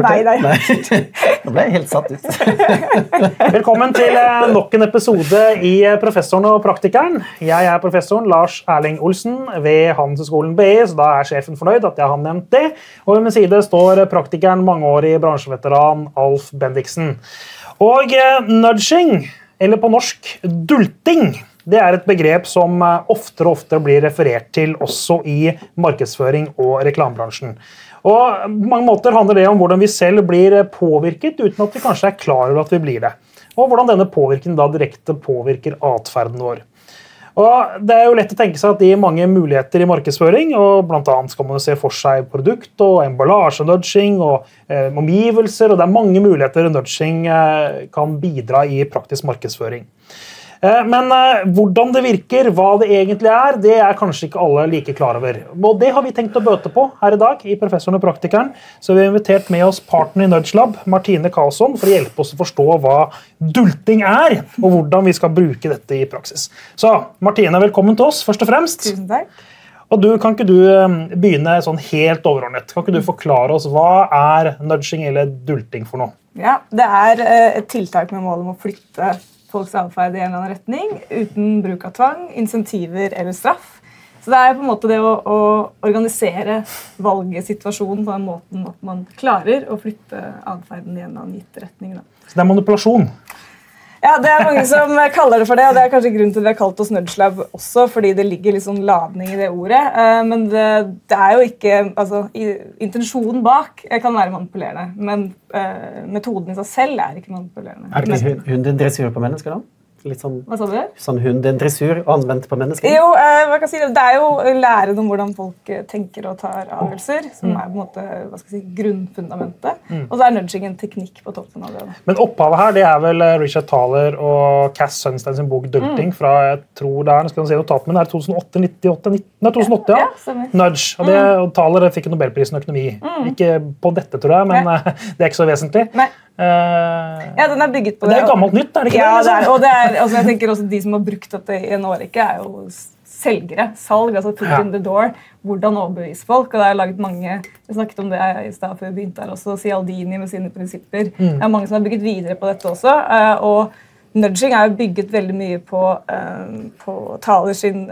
gjort Nei, det? nei. Nå ble jeg helt satt ut. Velkommen til eh, nok en episode i eh, Professoren og praktikeren. Jeg er professoren Lars Erling Olsen ved Handelshøyskolen BI, så da er sjefen fornøyd at jeg har nevnt det. Og ved min side står praktikeren, mangeårig bransjeveteran Alf Bendiksen. Og eh, nudging, eller på norsk dulting, det er et begrep som oftere og oftere blir referert til også i markedsføring og reklamebransjen. Og på mange måter handler det om hvordan vi selv blir påvirket uten at vi kanskje er klar over at vi blir det. Og hvordan denne påvirkningen da direkte påvirker atferden vår. Og det er jo lett å tenke seg at det gir mange muligheter i markedsføring. og Blant annet skal man jo se for seg produkt og emballasje-nudging og eh, omgivelser. og Det er mange muligheter nudging eh, kan bidra i praktisk markedsføring. Eh, Men eh, hvordan det virker, hva det egentlig er, det er kanskje ikke alle like klar over. Og Det har vi tenkt å bøte på her i dag. i Professoren og praktikeren. Så vi har invitert med oss partner i Nudge Lab, Martine Karlsson, for å hjelpe oss å forstå hva dulting er, og hvordan vi skal bruke dette i praksis. Så Martine, velkommen til oss, først og fremst. Tusen takk. Og du, Kan ikke du eh, begynne sånn helt overordnet? Kan ikke du forklare oss Hva er nudging eller dulting for noe? Ja, Det er et tiltak med mål om å flytte folks atferd i en eller annen retning uten bruk av tvang, insentiver eller straff. Så det er på en måte det å, å organisere valgsituasjonen på den måten at man klarer å flytte atferden i en eller annen gitt retning. Da. Så det er manipulasjon. Ja, Det er mange som kaller det for det, og det er kanskje grunnen til at vi har kalt oss Nudgelab også, fordi det ligger litt sånn ladning i det ordet. Eh, Men det, det er jo ikke altså, Intensjonen bak kan være manipulerende, men eh, metoden i seg selv er ikke manipulerende. Er det ikke hundedressur på mennesker, da? Litt sånn, Hva sa du? sånn hundedressur anvendt på mennesker? Jo, eh, hva kan jeg si, Det er jo læren om hvordan folk eh, tenker og tar avgjørelser, som er på en måte, hva skal jeg si, grunnfundamentet. Og så er nudging en teknikk på toppen av det. Men opphavet her det er vel eh, Richard Thaler og Cass Sunstein sin bok 'Dulting' fra jeg tror det er, skal si notat, men det er 2008, 98, 19, nei, 2008 ja. Ja. Nudge. Og, det, og Thaler fikk Nobelprisen i økonomi. Ikke på dette, tror jeg, men eh, det er ikke så vesentlig. Nei. Eh, Ja, den er bygget på det Det er gammelt nytt, er det ikke Ja, det? det er, liksom? og det er, altså jeg tenker også De som har brukt dette i en årrekke, er jo selgere. Salg, altså put in the door. Hvordan overbevise folk. og det er laget mange, Vi snakket om det i stad før vi begynte her også. Cialdini med sine prinsipper. Mm. Det er mange som har bygget videre på dette også. eh, og nudging er jo bygget veldig mye på, eh, på Thaler sin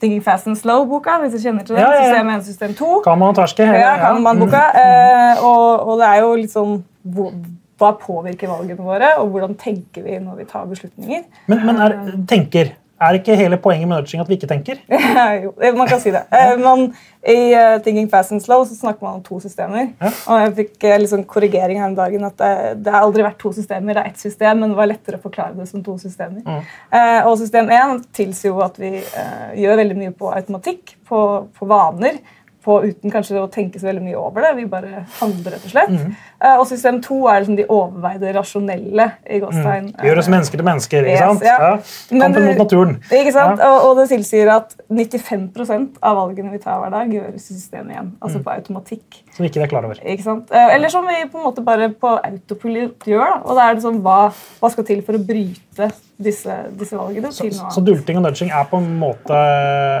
Thinking Fast and Slow-boka, hvis du kjenner til det. Ja, ja, ja. System 1, system 2. Kan man terske? hele- Ja, man boka. Eh, og, og det er jo litt sånn Hva påvirker valgene våre, og hvordan tenker vi når vi tar beslutninger? Men, men er, tenker. Er ikke hele poenget med nudging at vi ikke tenker? jo, eh, man kan si det. Men I eh, Thinking Fast and Slow så snakker man om to systemer. Ja. Og jeg fikk liksom korrigering her om dagen at det, det har aldri vært to systemer, det er ett system, men det var lettere å forklare det som to systemer. Mm. Eh, og system 1 tilsier jo at vi eh, gjør veldig mye på automatikk, på, på vaner, på, uten kanskje å tenke så veldig mye over det. Vi bare handler, rett og slett. Mm. Uh, og system 2 er liksom de overveide rasjonelle i gåstegn. Gjør oss mennesker til mennesker. ikke Yes, sant? ja. Ja. Kampen mot naturen. Ikke sant? Ja. Og, og det tilsier at 95% av valgene vi tar hver dag, gjøres i systemet igjen. Altså Mm. på automatikk. Som vi ikke er klar over. Ikke sant? Uh, Eller som vi på en måte bare på autopilot gjør. Da. Og da er det sånn, hva, hva skal til for å bryte disse, disse valgene Så, til noe annet. så dulting og nudging er på en måte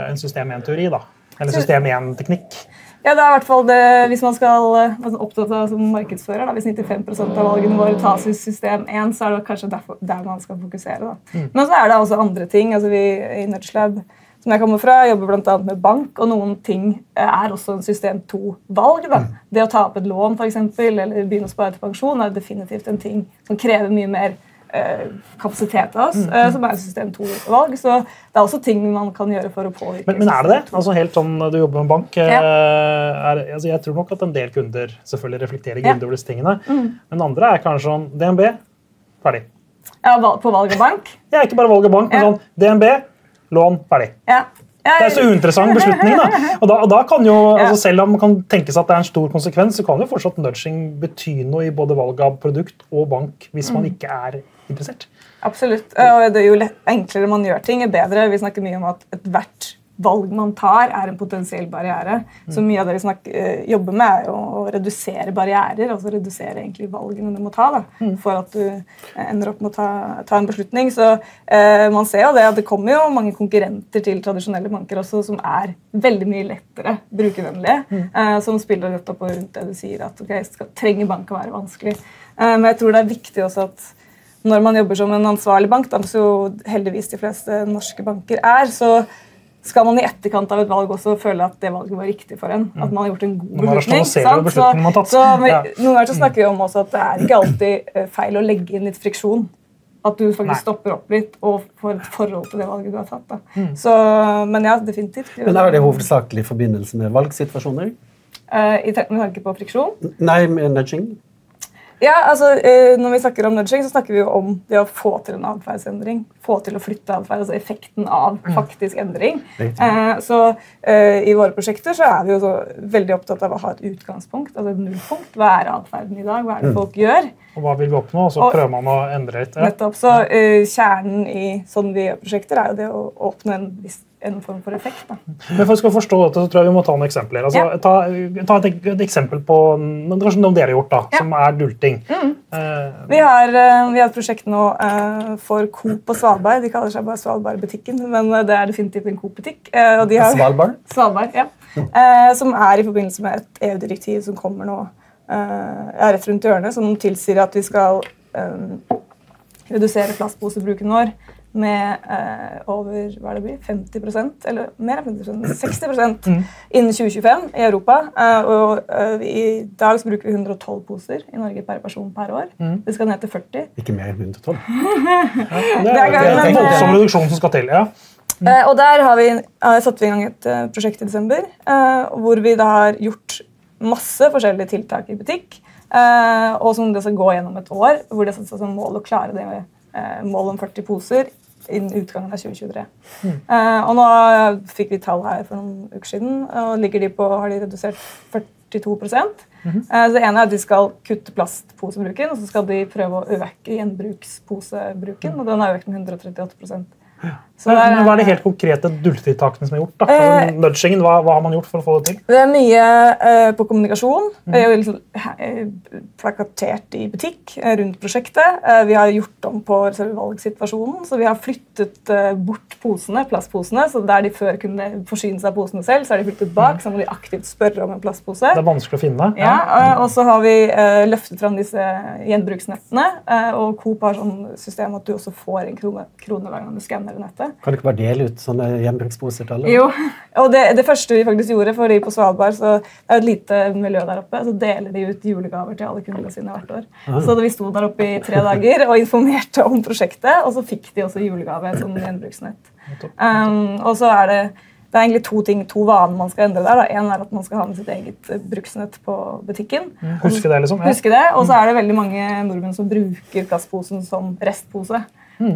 en system 1-teori, da. Eller system 1-teknikk. Ja, det er i hvert fall det, Hvis man skal være sånn opptatt av som markedsfører, da, hvis 95 av valgene våre tas i system 1, så er det kanskje derfor, der man skal fokusere. Mm. Men så er det også andre ting. altså Vi i Nudgelab som jeg kommer fra, jobber bl.a. med bank, og noen ting eh, er også en system 2-valg. Mm. Det å ta opp et lån for eksempel, eller begynne å spare til pensjon er definitivt en ting som krever mye mer kapasitet av oss, Mm. eh, som er system 2-valg. Så det er også ting man kan gjøre for å påvirke. Men, men er det det? Altså helt sånn Du jobber med bank. ja. Er, altså jeg tror nok at en del kunder selvfølgelig reflekterer Ja. Mm. over disse tingene. Men andre er kanskje sånn DNB, ferdig. Ja, På valg av bank? Er ikke bare valg av bank, men Ja. sånn DNB, lån, ferdig. Ja. Ja, Det er så uinteressant beslutning. da. Og da, og da kan jo, altså Selv om man kan tenke seg at det er en stor konsekvens, så kan jo fortsatt nudging bety noe i både valg av produkt og bank hvis Mm. man ikke er interessert. Absolutt. Og det er jo enklere man gjør ting, er bedre. Vi snakker mye om at ethvert valg man tar, er en potensiell barriere. Så mye av det vi snak, eh, jobber med, er jo å redusere barrierer. altså Redusere egentlig valgene du må ta da, for at du eh, ender opp med å ta, ta en beslutning. Så eh, man ser jo det at det kommer jo mange konkurrenter til tradisjonelle banker også, som er veldig mye lettere brukervennlige. Eh, som spiller rett opp og rundt det du sier, at ok, skal, trenger bank å være vanskelig. Eh, men jeg tror det er viktig også at når man jobber som en ansvarlig bank, da, som jo heldigvis de fleste norske banker er, så skal man i etterkant av et valg også føle at det valget var riktig for en. At man har gjort en god beslutning. sant? Så, så Ja. Noen ganger så snakker vi om også at det er ikke alltid eh, feil å legge inn litt friksjon. At du faktisk Nei. stopper opp litt og får et forhold til det valget du har tatt. Mm. Så, men ja, definitivt. Men er det hovedsakelig i forbindelse med valgsituasjoner? Eh, I tanke på friksjon? Nei, med nudging? Ja, altså, eh, Når vi snakker om nudging, så snakker vi jo om det å få til en atferdsendring. Få til å flytte atferd, altså effekten av faktisk endring. Eh, så eh, I våre prosjekter så er vi jo så veldig opptatt av å ha et utgangspunkt. altså et nullpunkt. Hva er atferden i dag? Hva er det folk gjør? Og hva vil vi oppnå? Og så prøver man å endre litt. Ja. Nettopp, så eh, Kjernen i sånn vi gjør prosjekter, er jo det å oppnå en, viss- en form for effekt. da. Men for å forstå dette, så tror jeg vi må ta noen eksempler. Altså, Ja. ta, ta et, et eksempel på kanskje noe dere har gjort, da, Ja. som er dulting. Eh, Vi har, eh, vi har et prosjekt nå uh, for Coop på Svalbard. De kaller seg bare Svalbardbutikken, men det er definitivt en Coop-butikk. Uh, har- Svalbard? Svalbard, ja. Eh, som er i forbindelse med et EU-direktiv som kommer nå eh, rett rundt hjørnet, som tilsier at vi skal redusere plastposebruken vår med eh, over hva det blir, 50% eller mer enn 50 60% innen 2025 i Europa. Eh, og eh, I dag så bruker vi 112 poser i Norge per person per år. Det skal ned til 40. Ikke mer enn 112. det er, Det er det er en voldsom reduksjon som skal til. ja. Eh, og der har vi har satt vi i gang et eh, prosjekt i desember, eh, hvor vi da har gjort masse forskjellige tiltak i butikk. eh, og som det skal gå gjennom et år, hvor det er som mål å klare det med eh, mål om 40 poser innen utgangen av 2023. Eh, og nå fikk vi tall her for noen uker siden, og ligger de på, har de redusert 42 Eh, så Det ene er at de skal kutte plastposebruken, og så skal de prøve å øke gjenbruksposebruken. og Den har økt med 138 Så Men, er- men Hva er de helt konkrete dultetiltakene som er gjort? da? Eh, nudgingen, hva, hva har man gjort for å få det til? Det er mye eh, på kommunikasjon. Det er jo liksom, eh, plakatert i butikk eh, rundt prosjektet. Eh, vi har gjort om på valgsituasjonen, så vi har flyttet eh, bort posene, plastposene. Så der de før kunne forsyne seg av posene selv, så er de flyttet bak. Så må de aktivt spørre om en plastpose. Det er vanskelig å finne. Ja, eh, og så har vi løftet fram disse gjenbruksnettene. eh, og Coop har sånn system at du også får en krone, krone hver gang du skanner nettet. Kan du ikke bare dele ut sånne gjenbruksposer til alle? Jo, og det, det første vi faktisk gjorde for de på Svalbard, så det er et lite miljø der oppe, så deler de ut julegaver til alle kundene sine hvert år. Så vi sto der oppe i tre dager og informerte om prosjektet, og så fikk de også julegave som gjenbruksnett. Um, og så er det det er egentlig to ting, to vaner man skal endre der. Da. En er at man skal ha med sitt eget bruksnett på butikken. Huske det, liksom? Ja. Huske det, Og så er det veldig mange nordmenn som bruker plastposen som restpose.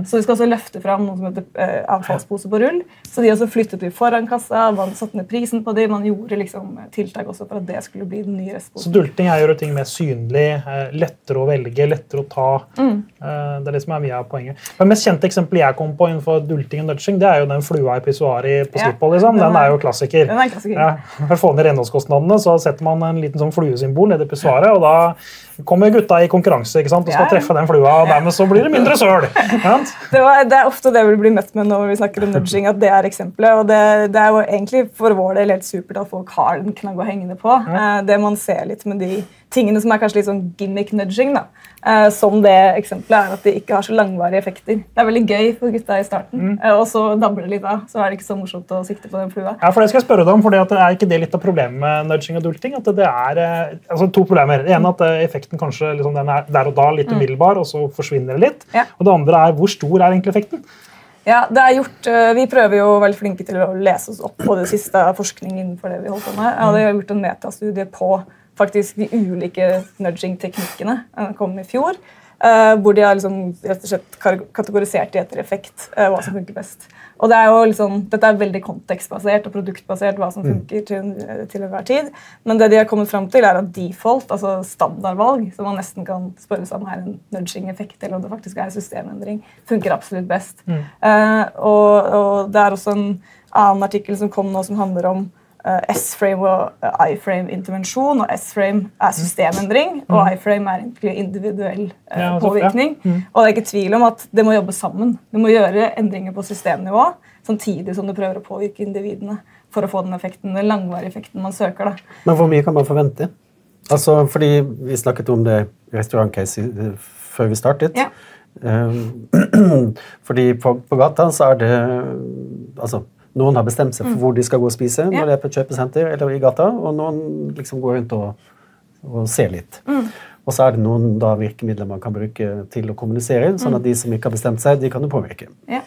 Så vi skal også løfte fram noe som heter eh, avfallspose på rull. Så de også flyttet vi foran kassa, man satte ned prisen på dem, man gjorde liksom tiltak også for at det skulle bli den nye Så dulting er å gjøre ting mer synlig, eh, lettere å velge, lettere å ta. Mm. Eh, det er det som er mye av poenget. Det mest kjente eksempelet jeg kom på innenfor dulting og nudging, det er jo den flua i pissoaret på Ja, Liksom. den er- jo klassiker. Den er klassiker. Ja, for å få ned renholdskostnadene så setter man en liten sånn fluesymbol nede i pissoaret, og da kommer gutta i konkurranse ikke sant? og skal Ja. treffe den flua, og dermed så blir det mindre søl. ikke sant? Det, var, det er ofte det vi blir møtt med når vi snakker om nudging, at det er eksempelet. Og det, det er jo egentlig for vår del helt supert at folk har den knagg å henge det på. Ja. det man ser litt med de tingene som er kanskje litt sånn gimmick-nudging, da, eh, som det eksempelet, er at de ikke har så langvarige effekter. Det er veldig gøy for gutta i starten, eh, og så dabber det litt av. Så er det ikke så morsomt å sikte på den flua. Ja, for det skal jeg spørre deg om, for det Er ikke det litt av problemet med nudging og dulting? At det er eh, altså to problemer. Det ene at eh, effekten kanskje liksom, den er der og da litt umiddelbar, og så forsvinner det litt. Ja. Og det andre er hvor stor er egentlig effekten? Ja, det er gjort, eh, Vi prøver jo veldig flinke til å lese oss opp på det siste forskning innenfor det vi holder på med. Ja, det har gjort en metastudie på faktisk de ulike nudging-teknikkene. Den kom i fjor. eh, hvor de har liksom rett og slett kategorisert de etter effekt eh, hva som funker best. Og det er jo liksom, Dette er veldig kontekstbasert og produktbasert, hva som funker til, til enhver tid. Men det de har kommet fram til, er at default, altså standardvalg, som man nesten kan spørre seg om er en nudging-effekt, eller om det faktisk er systemendring, funker absolutt best. Eh, og, og det er også en annen artikkel som kom nå, som handler om eh, S-frame og eh, I-frame-intervensjon. og S-frame er systemendring, og I-frame er individuell eh, Ja, påvirkning. Og det er ikke tvil om at det må jobbe sammen. Du må gjøre endringer på systemnivå samtidig som du prøver å påvirke individene for å få den effekten, den langvarige effekten man søker. da. Men hvor mye kan man forvente? Altså, fordi Vi snakket om det restaurantcase i- før vi startet. Ja. Eh, fordi på, på gata så er det altså, Noen har bestemt seg for hvor de skal gå og spise Mm. Ja. når de er på et kjøpesenter eller i gata, og noen liksom går rundt og, og ser litt. Mm. Og så er det noen da, virkemidler man kan bruke til å kommunisere, Mm. sånn at de som ikke har bestemt seg, de kan jo påvirke. Ja.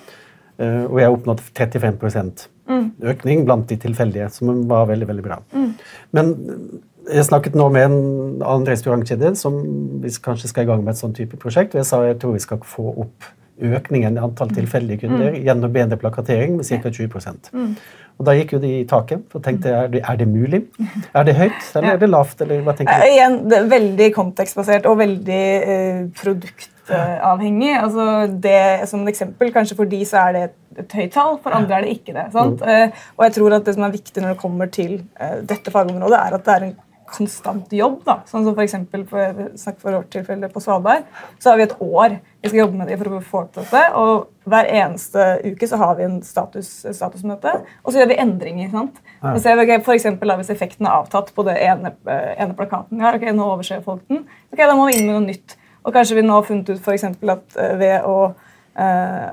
Uh, og jeg har oppnådd 35 Mm. økning blant de tilfeldige, som var veldig veldig bra. Men jeg snakket nå med en annen restaurantkjede som vi kanskje skal i gang med et sånn type prosjekt, og jeg sa jeg tror vi skal få opp økningen i antall tilfeldige kunder gjennom bedre plakatering med ca. 20 Og Da gikk jo de i taket og tenkte er det, er det mulig? Er det høyt, eller Ja. er det lavt? eller hva tenker Eh, du? Igjen, det er veldig kontekstbasert og veldig eh, produktavhengig. altså det, som et eksempel, Kanskje for de så er det et, høyt tall, for andre er det ikke det. sant? Eh, og jeg tror at Det som er viktig når det kommer til eh, dette fagområdet, er at det er en konstant jobb. da. Sånn som for eksempel, for, snakk for vårt tilfelle på Svalbard, så har vi et år vi skal jobbe med det for å få til dette. Og hver eneste uke så har vi en status, statusmøte, og så gjør vi endringer. sant? Ja. Så ser vi, okay, for eksempel, Hvis effekten er avtatt på det ene, ene plakaten vi har, ok, nå overser folk den, ok, da må vi inn med noe nytt. Og kanskje vi nå har funnet ut for at eh, ved, å,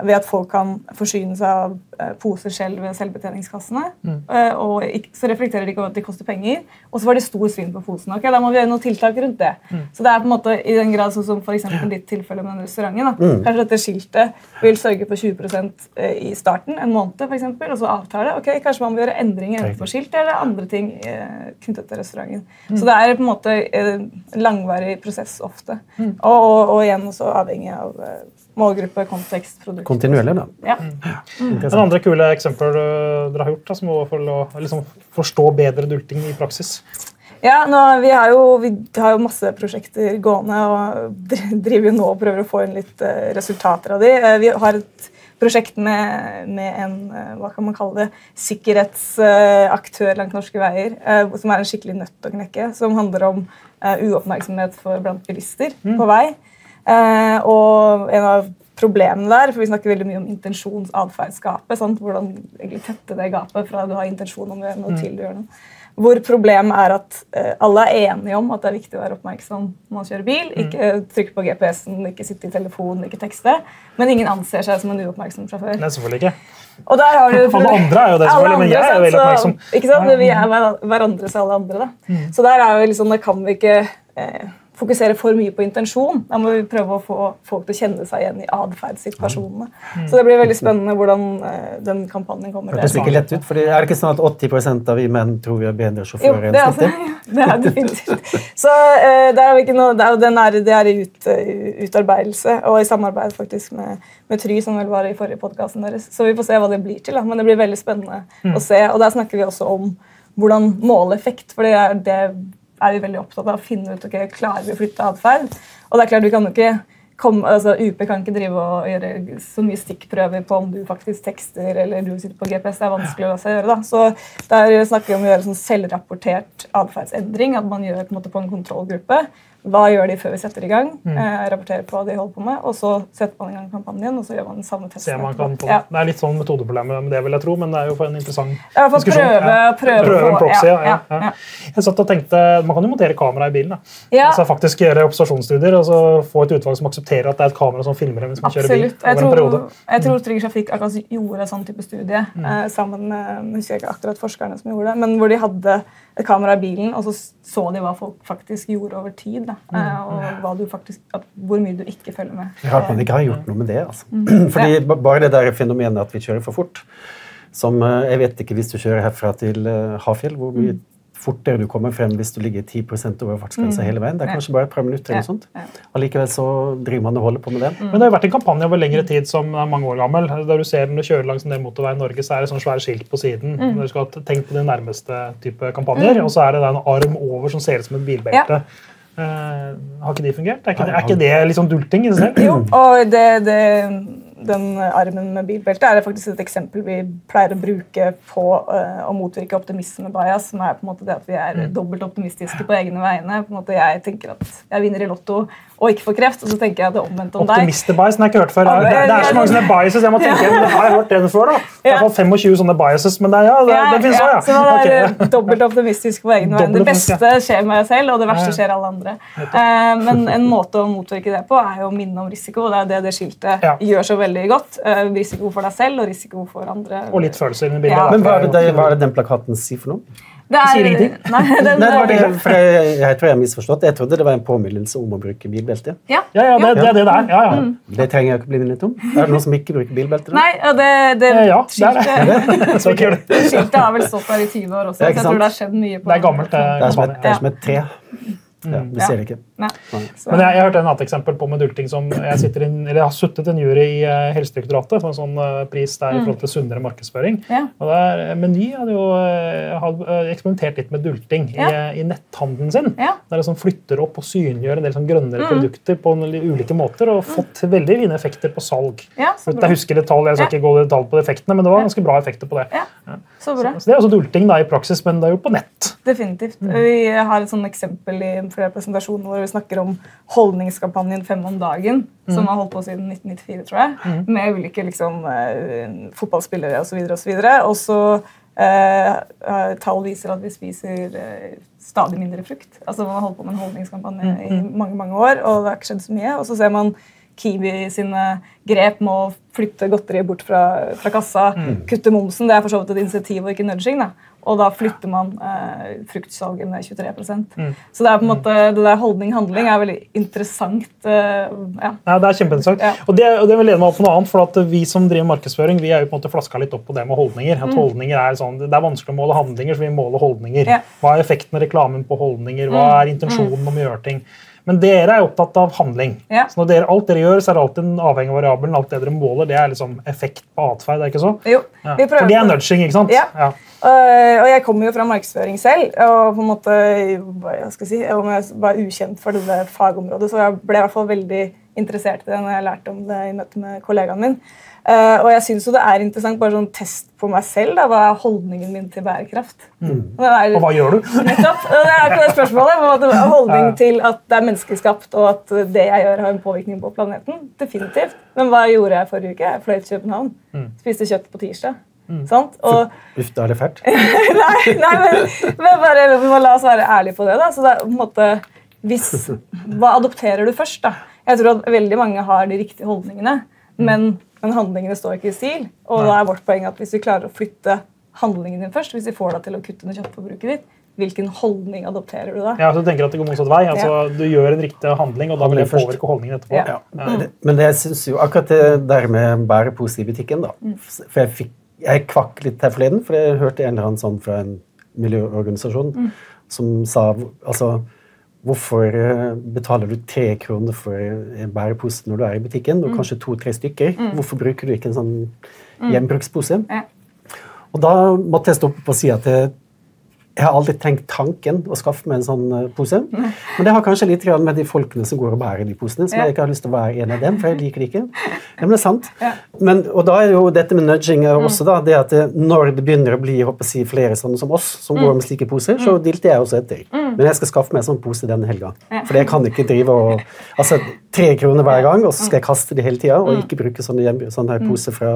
ved at folk kan forsyne seg av eh, poser selv ved selvbetjeningskassene, eh, og ikke, så reflekterer de ikke over at de koster penger, og så var det stor svinn på posene. ok, Da må vi gjøre noen tiltak rundt det. Så det er på en måte i den grad sånn som for eksempel ditt tilfelle med den restauranten. da. Kanskje dette skiltet vil sørge for 20 i starten, en måned for eksempel, og så avtale. ok, Kanskje man må gjøre endringer enten på skiltet eller andre ting eh, knyttet til restauranten. Så det er på en måte eh, langvarig prosess ofte. Og, og, og igjen også avhengig av eh, målgruppe, kontekst, produkt. Kontinuerlig, da. Ja. En andre kule eksempler øh, dere har gjort da, som er for å liksom, forstå bedre dulting i praksis? Ja, nå, vi, har jo, vi har jo masse prosjekter gående og driver jo nå og prøver å få inn litt eh, resultater av de. Eh, vi har et prosjekt med, med en eh, hva kan man kalle det, sikkerhetsaktør langt norske veier, eh, som er en skikkelig nøtt å knekke, som handler om eh, uoppmerksomhet for blant bilister på vei. Eh, og en av problemene der, for vi snakker veldig mye om intensjons-atferdsgapet, hvordan egentlig tette det gapet fra du har intensjon om å gjøre noe til du gjør noe. Hvor problemet er at eh, alle er enige om at det er viktig å være oppmerksom når man kjører bil. Ikke trykke på GPS-en, ikke sitte i telefonen, ikke tekste. Men ingen anser seg som en uoppmerksom sjåfør. Nei, selvfølgelig ikke. Og der har du Alle andre er jo det, selvfølgelig, men jeg er jo veldig oppmerksom. Så, ikke sant? Vi er hver- hverandres alle andre. Da. Så der er jo liksom, da kan vi ikke eh, fokusere for mye på intensjon. Da må vi prøve å få folk til å kjenne seg igjen i atferdssituasjonene. Så det blir veldig spennende hvordan eh, den kampanjen kommer Hørtes ikke lett ut, fordi Er det ikke sånn at 80% av vi menn tror vi er bedre sjåfører enn er, altså, det er definitivt. Så eh, der har vi ikke noe, det er, den er, det er i ut, eh, utarbeidelse, og i samarbeid faktisk med, med Try, som vel var i forrige podkasten deres. Så vi får se hva det blir til. Da. Men det blir veldig spennende å se. Og der snakker vi også om hvordan måle effekt, for det er, det er vi veldig opptatt av. Å finne ut ok, klarer vi å flytte atferd. Og det er klart, vi kan jo ikke komme, altså UP kan ikke drive og gjøre så mye stikkprøver på om du faktisk tekster eller du sitter på GPS. Det er vanskelig å gjøre. da. Så der snakker vi om å gjøre sånn selvrapportert atferdsendring. At man gjør på en måte på en kontrollgruppe. Hva gjør de før vi setter i gang? Eh, rapporterer på hva de holder på med, og så setter man i gang kampanjen. og så gjør man den samme testen. Man kan etterpå. Ja. Det er litt sånn metodeproblem med det, vil jeg tro, men det er jo for en interessant diskusjon. prøve, prøve, Prøve en proxy, ja, ja. Jeg satt og tenkte, Man kan jo montere kamera i bilen. da. Ja. Altså faktisk Gjøre observasjonsstudier og så få et utvalg som aksepterer at det er et kamera som filmer mens man kjører bil. Absolutt. Jeg over en periode. tror, jeg tror Trygg Trafikk akkurat gjorde en sånn type studie Mm. eh, sammen med jeg ikke akkurat forskerne som gjorde det, men hvor de hadde et kamera i bilen, og så så de hva folk faktisk gjorde over tid. Da, Mm. Og hva du faktisk, hvor mye du ikke følger med. Rart man ikke har gjort noe med det. altså. Mm. Fordi Bare det der fenomenet at vi kjører for fort som eh, Jeg vet ikke hvis du kjører herfra til eh, Hafjell, hvor mye fortere du kommer frem hvis du ligger 10 over fartsgrensa hele veien. Det er kanskje bare et par minutter. eller Ja. noe sånt. Allikevel så driver man og holder på med det. Men det har vært en kampanje over lengre tid som er mange år gammel. Der du ser Når du kjører langs en del motorvei i Norge, så er det sånn svære skilt på siden. Mm. når du skal ha på de nærmeste type kampanjer, Og så er det en arm over som ser ut som et bilbelte. Eh, har ikke de fungert? Er ikke, det, er ikke det liksom dulting i seg selv? Jo, og det, det, den armen med bilbelte er faktisk et eksempel vi pleier å bruke på eh, å motvirke optimisme-bias, som er på en måte det at vi er dobbelt optimistiske på egne vegne. På en måte Jeg tenker at jeg vinner i Lotto og ikke får kreft, og så tenker jeg det omvendt om deg. Optimister-bias har jeg ikke hørt før. Det, det er så mange sånne biases. Jeg må tenke, men det har jeg hørt den før, da. Det er i hvert fall 25 sånne biases, men det, ja, det, det finnes også, ja. Så man er Ok. eh, dobbelt optimistisk på egne vegne. Det beste skjer skjer meg selv, og det verste skjer alle andre. Eh, men en måte å motvirke det på er jo å minne om risiko. og Det er det det skiltet gjør så veldig godt. Eh, risiko for deg selv og risiko for andre. Og litt følelser i bildet. Ja. Men hva er, det, hva er det den plakaten sier for noe? Det er, sier ingenting. Nei, den, Nei, det det, for jeg, jeg tror jeg har misforstått. Jeg trodde det var en påminnelse om å bruke bilbelte. Ja. Ja, ja, det, det er det er. Ja, Mm. Det trenger jeg ikke bli minnet om. Er det noen som ikke bruker bilbelte? da? Nei, og det, det, Eh, Ja, det skiltet, skiltet har vel stått der i 20 år også, Ja, så jeg tror det har skjedd mye. på Det er gammelt, det. Det er som et, det er som et tre. Ja, vi Ja. ser det ikke. Nei. Men jeg, jeg hørte en annet eksempel på med dulting som jeg, inn, eller jeg har suttet en jury i eh, Helsedirektoratet for en sånn eh, pris der i forhold til sunnere markedsføring. Ja. Og der, eh, Meny hadde jo hadde, eksperimentert litt med dulting i, Ja. i, i netthandelen sin. Ja. Der sånn flytter opp og synliggjør en del sånn grønnere produkter på en, ulike måter, og fått veldig fine effekter på salg. Ja, så. Jeg husker detalj, jeg skal Ja. ikke gå i detalj på effektene, men det var ganske bra effekter på det. Ja, så bra. Så det er også dulting da i praksis, men det er jo på nett. Definitivt. Mm. Vi har et sånt eksempel i flere presentasjoner vi snakker om holdningskampanjen Fem om dagen, Mm. som har holdt på siden 1994, tror jeg, med ulike liksom, eh, fotballspillere osv. Og, så videre, og så Uh, uh, Tall viser at vi spiser uh, stadig mindre frukt. Altså Man har holdt på med en holdningskampanje Mm, i mange mange år, og det har ikke skjedd så mye. Og så ser man Kiwi sine grep med å flytte godteriet bort fra, fra kassa, Mm. kutte momsen. Det er for så vidt et initiativ og ikke nudging. da. Og da flytter man eh, fruktsalget med 23 Mm. Så det er på en måte, det der holdning-handling er veldig interessant. eh, ja. Ja, det er kjempeinteressant. Ja. Og det, og det vil lede meg opp på noe annet, for at Vi som driver markedsføring, vi er jo på en måte flaska litt opp på det med holdninger. At holdninger er sånn, Det er vanskelig å måle handlinger, så vi måler holdninger. Mm. Ja. Mm. Hva er effekten av reklamen på holdninger? Hva er intensjonen om å gjøre ting? Men dere er opptatt av handling. Ja. Så når dere, alt dere gjør, så er det alltid en avhengig av variabelen. Alt det dere måler, det er liksom effekt på atferd. er ikke så? Jo, Ja. vi prøver For det er nudging, ikke sant? Ja. Ja. Uh, og jeg kommer jo fra markedsføring selv, og på en måte hva skal jeg si, om jeg var ukjent for det fagområdet, så jeg ble i hvert fall veldig interessert i det når jeg lærte om det i møte med kollegaen min. Uh, og jeg syns jo det er interessant, bare sånn test på meg selv. Da, hva er holdningen min til bærekraft? Det er- Og hva gjør du? Nettopp. Det er akkurat det spørsmålet. Holdning til at det er menneskeskapt, og at det jeg gjør, har en påvirkning på planeten. Definitivt. Men hva gjorde jeg forrige uke? Jeg fløy til København. Spiste kjøtt på tirsdag. Sant? Og Uff, da er det fælt. nei, nei, men, men bare, la oss være ærlige på det. da. Så det er på en måte, hvis, Hva adopterer du først? da? Jeg tror at veldig mange har de riktige holdningene, men, men handlingene står ikke i stil. Og da er vårt poeng at hvis vi klarer å flytte handlingen din først, hvis vi får deg til å kutte ned kjøttforbruket ditt, hvilken holdning adopterer du da? Ja, så du tenker at det går motsatt vei. Altså, Du gjør en riktig handling, og da vil det påvirke holdningen etterpå. Ja. Men det- Men jeg synes jo akkurat det der med bære pose i butikken da. For jeg, fikk, jeg kvakk litt her forleden, for jeg hørte en eller annen sånn fra en miljøorganisasjon som sa altså Hvorfor eh, betaler du tre kroner for en bærepose når du er i butikken, og kanskje to-tre stykker? Hvorfor bruker du ikke en sånn gjenbrukspose? Ja. Og da måtte jeg stoppe på å si at jeg, jeg har aldri tenkt tanken å skaffe meg en sånn eh, pose. Men det har kanskje litt med de folkene som går og bærer de posene, som jeg ikke har lyst til å være en av dem, for jeg liker det ikke. Ja, men det er sant. Men, og da er jo dette med nudging er også da, det at når det begynner å bli si, flere sånne som oss, som går med slike poser, så dilter jeg også etter. Men jeg skal skaffe meg en sånn pose denne helga. For jeg kan ikke drive og Altså tre kroner hver gang, og så skal jeg kaste de hele tida, og ikke bruke sånne, sånne poser fra,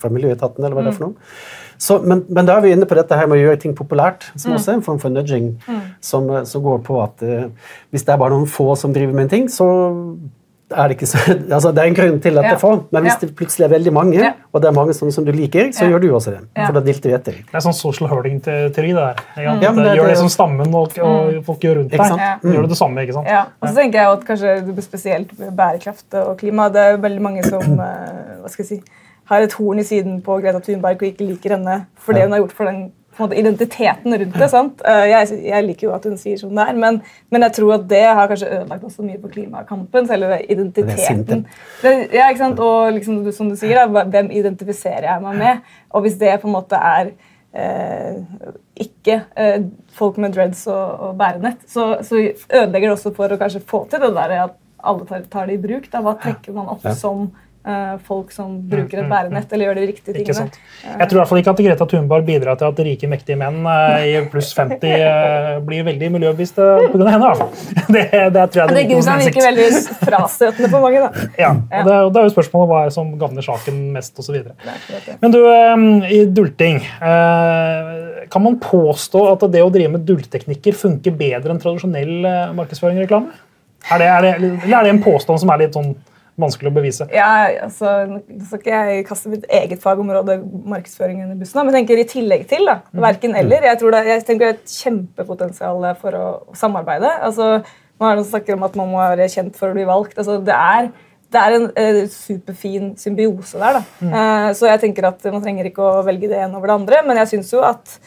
fra Miljøetaten, eller hva det er for noe. Så, men, men da er vi inne på dette her med å gjøre ting populært, som også er en form for nudging, som, eh, som går på at uh, hvis det er bare noen få som driver med en ting, så er det ikke så altså Det er en grunn til at Ja. det er få, men hvis Ja. det plutselig er veldig mange, Ja. og det er mange sånne som du liker, så Ja. gjør du også det. For da dilter vi etter. Det er sånn social hurling-teori, det der. Mm. men det- gjør det det- som stammen og, og folk gjør rundt deg. Ja. Gjør du det samme, ikke sant? Ja, og så tenker jeg at kanskje det spesielt bærekraft og klima. Det er veldig mange som eh, hva skal jeg si, har et horn i siden på Greta Thunberg og ikke liker henne for det hun har gjort for den måte, identiteten rundt det. sant? Eh, jeg, jeg, liker jo at hun sier sånn det er, men, men, jeg tror at det har kanskje ødelagt også mye på klimakampen. Selve identiteten. Det, ja, ikke sant? Og liksom, som du sier, da, hvem identifiserer jeg meg med? Og hvis det på en måte er eh, ikke eh, folk med dreads og, og bærenett, så, så, ødelegger det også for å kanskje få til det der at alle tar, tar det i bruk. Da. Hva trekker man opp ja. som Eh, folk som bruker et mm, mm, bærenett mm. eller gjør de riktige tingene. Jeg tror i hvert fall ikke at Greta Thunberg bidrar til at rike, mektige menn eh, i pluss 50 eh, blir veldig miljøbevisste pga. henne. Det, det tror jeg det, det er virker veldig frastøtende på mange. da. Ja, og det, det er jo spørsmålet hva er som gagner saken mest osv. Men du, i dulting Kan man påstå at det å drive med dultteknikker funker bedre enn tradisjonell markedsføring og reklame? Er det, er det, eller er det en påstand som er litt sånn vanskelig å bevise. Ja, altså, skal ikke jeg kaste mitt eget fagområde, markedsføring, under bussen, men jeg tenker i tillegg til. da, mm. Verken eller. Jeg tror det, jeg tenker det er et kjempepotensial for å samarbeide. altså, Nå er det noen som snakker om at man må være kjent for å bli valgt. altså, Det er, det er en eh, superfin symbiose der. da. Mm. Eh, så jeg tenker at man trenger ikke å velge det ene over det andre, men jeg syns jo at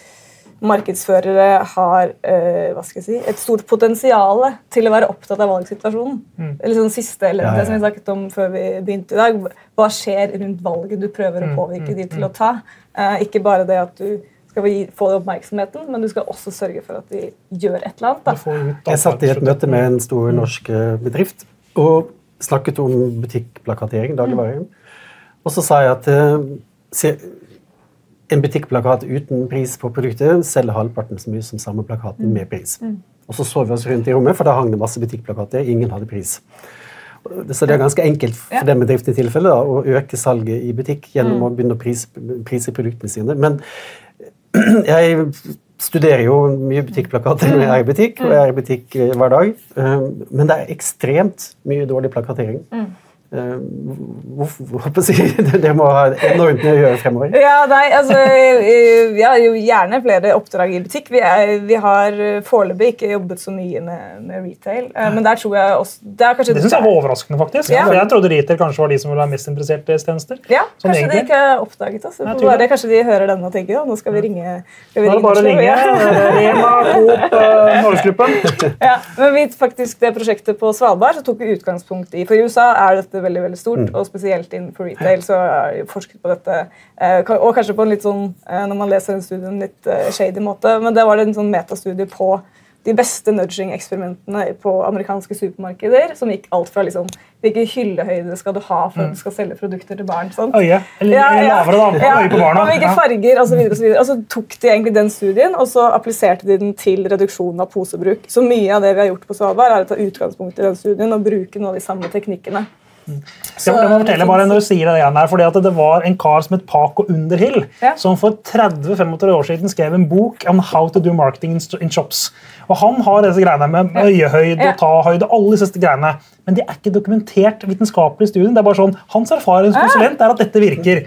markedsførere har øh, hva skal jeg si, et stort potensial til å være opptatt av valgsituasjonen. Mm. Eller sånn siste eller ja, ja. som vi snakket om før vi begynte i dag. Hva skjer rundt valget du prøver å mm, påvirke mm, de til å mm. ta? Uh, ikke bare det at du skal få oppmerksomheten, men du skal også sørge for at de gjør et eller annet. Da. Jeg satt i et møte med en stor norsk eh, bedrift og snakket om butikkplakatering, dagligvarer. Og så sa jeg at uh, en butikkplakat uten pris på produktet selger halvparten så mye som samme plakaten med pris. Mm. Og så så vi oss rundt i rommet, for da hang det masse butikkplakater. Ingen hadde pris. Så det er ganske enkelt for den bedriften i tilfelle å øke salget i butikk gjennom mm. å begynne å prise, prise produktene sine. Men jeg studerer jo mye butikkplakater når jeg er i butikk, og jeg er i butikk eh, hver dag. Eh, men det er ekstremt mye dårlig plakatering. Eh, Dere må ha enormt mye å gjøre fremover. Ja, nei, altså, Vi har jo gjerne flere oppdrag i butikk. Vi, er, vi har foreløpig ikke jobbet så mye med, med, retail. Eh, men der tror jeg også Det, er det syns jeg var overraskende, faktisk. Ja. For Jeg trodde retail kanskje var de som ville være mest interessert i tjenester. Ja, sånn kanskje egentlig. de ikke har oppdaget oss. Bare, kanskje de hører denne og tenker ja, nå skal vi ringe. Skal vi nå er det bare å ringe. Rema, Coop, Norgesgruppen. Ja, men vi faktisk det prosjektet på Svalbard så tok vi utgangspunkt i For i USA er dette veldig veldig stort, mm. og spesielt innenfor retail så er det forsket på dette. Eh, og kanskje på en litt sånn, eh, når man leser en studie, en litt eh, shady måte, men det var en sånn metastudie på de beste nudging-eksperimentene på amerikanske supermarkeder. Som gikk alt fra liksom, hvilken hyllehøyde skal du ha for at du skal selge produkter til barn. Sånn. Øye. Eller, ja, ja. lavere, da. Ja, Øye på barna. Og hvilke farger, videre, og, så, videre. og så tok de egentlig den studien og så appliserte de den til reduksjonen av posebruk. Så mye av det vi har gjort på Svalbard, er å ta utgangspunkt i den studien og bruke noen av de samme teknikkene. Så, jeg må fortelle bare når du sier Det igjen her, fordi at det var en kar som het Paco Underhill, ja. som for 30-35 år siden skrev en bok om how to do marketing in shops. Og Han har disse greiene med øyehøyde og tahøyde, alle disse greiene. men de er ikke dokumentert vitenskapelig i studien. det er bare sånn, Hans erfaringskonsulent er at dette virker.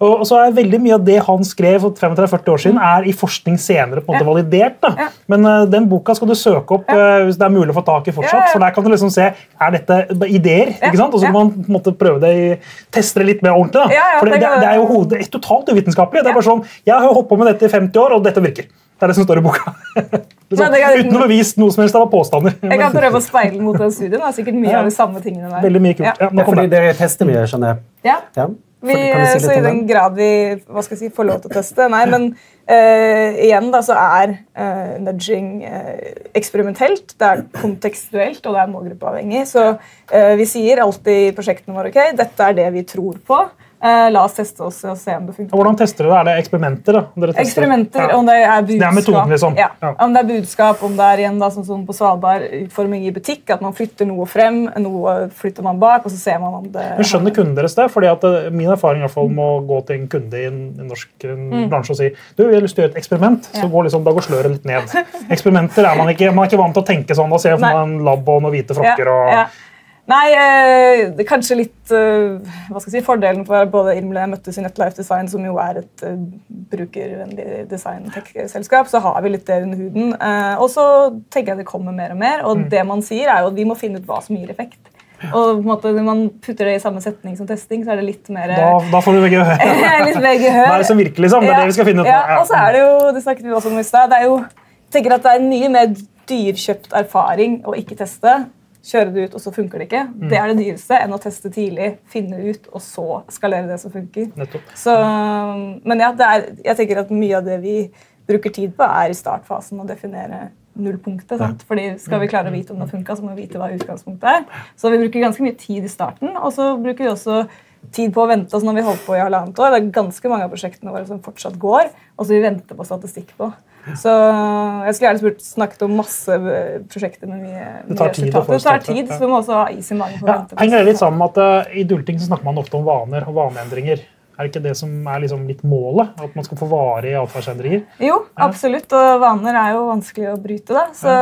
Og, så er veldig Mye av det han skrev for 35-40 år siden, er i forskning senere på en måte validert. da. Men uh, den boka skal du søke opp uh, hvis det er mulig å få tak i fortsatt. for Der kan du liksom se er dette ideer. ikke sant? Og så kan man på en måte prøve det, teste det litt mer ordentlig. da. for det, det, det, er jo hodet, totalt uvitenskapelig. det er bare sånn, Jeg har holdt på med dette i 50 år, og dette virker. Det er det som står i boka. Liksom, uten å bevise noe som helst. Det var påstander. Jeg kan prøve å speile mot den studien. Det er sikkert mye ja. av de samme tingene der. Veldig mye kult. Ja. Ja, nå fordi dere tester mye, skjønner jeg. Ja. ja. Vi, si så I den grad vi hva skal jeg si, får lov til å teste. Nei, men uh, igjen da, så er uh, nudging uh, eksperimentelt, det er kontekstuelt og det er målgruppeavhengig. Så vi sier alltid i prosjektene våre ok, dette er det vi tror på. Uh, la oss teste oss og se om det funker. Hvordan tester dere det? Er det eksperimenter? da? Eksperimenter, ja. Om det er budskap. Det er metoden, liksom. Ja. Ja. Om det er budskap, om det er igjen da, sånn som på Svalbard, utforming i butikk, at man flytter noe frem, noe flytter man bak, og så ser man om det Men Skjønner kunden deres det? Fordi at eh, Min erfaring i hvert fall, må gå til en kunde i en, en norsk en mm. bransje og si du, jeg har lyst til å gjøre et eksperiment, så går liksom, da går sløret litt ned. Eksperimenter er man ikke, man er ikke vant til å tenke sånn. Da ser man en lab og noen hvite frokker. og Nei, eh, det kanskje litt eh, hva skal jeg si, Fordelen for både Irmle møttes i Netlife Design, som jo er et eh, brukervennlig design-tech-selskap, så har vi litt det under huden. Uh, og så tenker jeg det kommer mer og mer. Og mm. det man sier, er jo at vi må finne ut hva som gir effekt. Og på en måte, når man putter det i samme setning som testing, så er det litt mer Da, da får du begge høre. litt mer gehør. Hva er det som virker, liksom? Det er det vi skal finne ut. Ja, Ja. og så er det jo, det snakket vi også om i sted, det er jo, jeg tenker at det er en mye mer dyrkjøpt erfaring å ikke teste. Kjøre det ut, og så funker det ikke. Mm. Det er det dyreste enn å teste tidlig, finne ut, og så skalere det som funker. Så, men ja, det er, jeg tenker at mye av det vi bruker tid på, er i startfasen å definere nullpunktet. Sant? Fordi Skal vi klare å vite om det har funka, så må vi vite hva utgangspunktet er. Så vi bruker ganske mye tid i starten, og så bruker vi også tid på å vente. Altså når vi holdt på i halvannet år, Det er ganske mange av prosjektene våre som fortsatt går, og som vi venter på statistikk på. Så Jeg skulle gjerne spurt, snakket om masse prosjekter med mye, Det tar mye tid resultater. Det tar tid, så vi må også ha is i magen. Ja, henger litt sammen med at uh, I dulting så snakker man ofte om vaner og vaneendringer. Er det ikke det som er liksom litt målet? At man skal få varige atferdsendringer? Jo, absolutt. Og vaner er jo vanskelig å bryte. da. Så,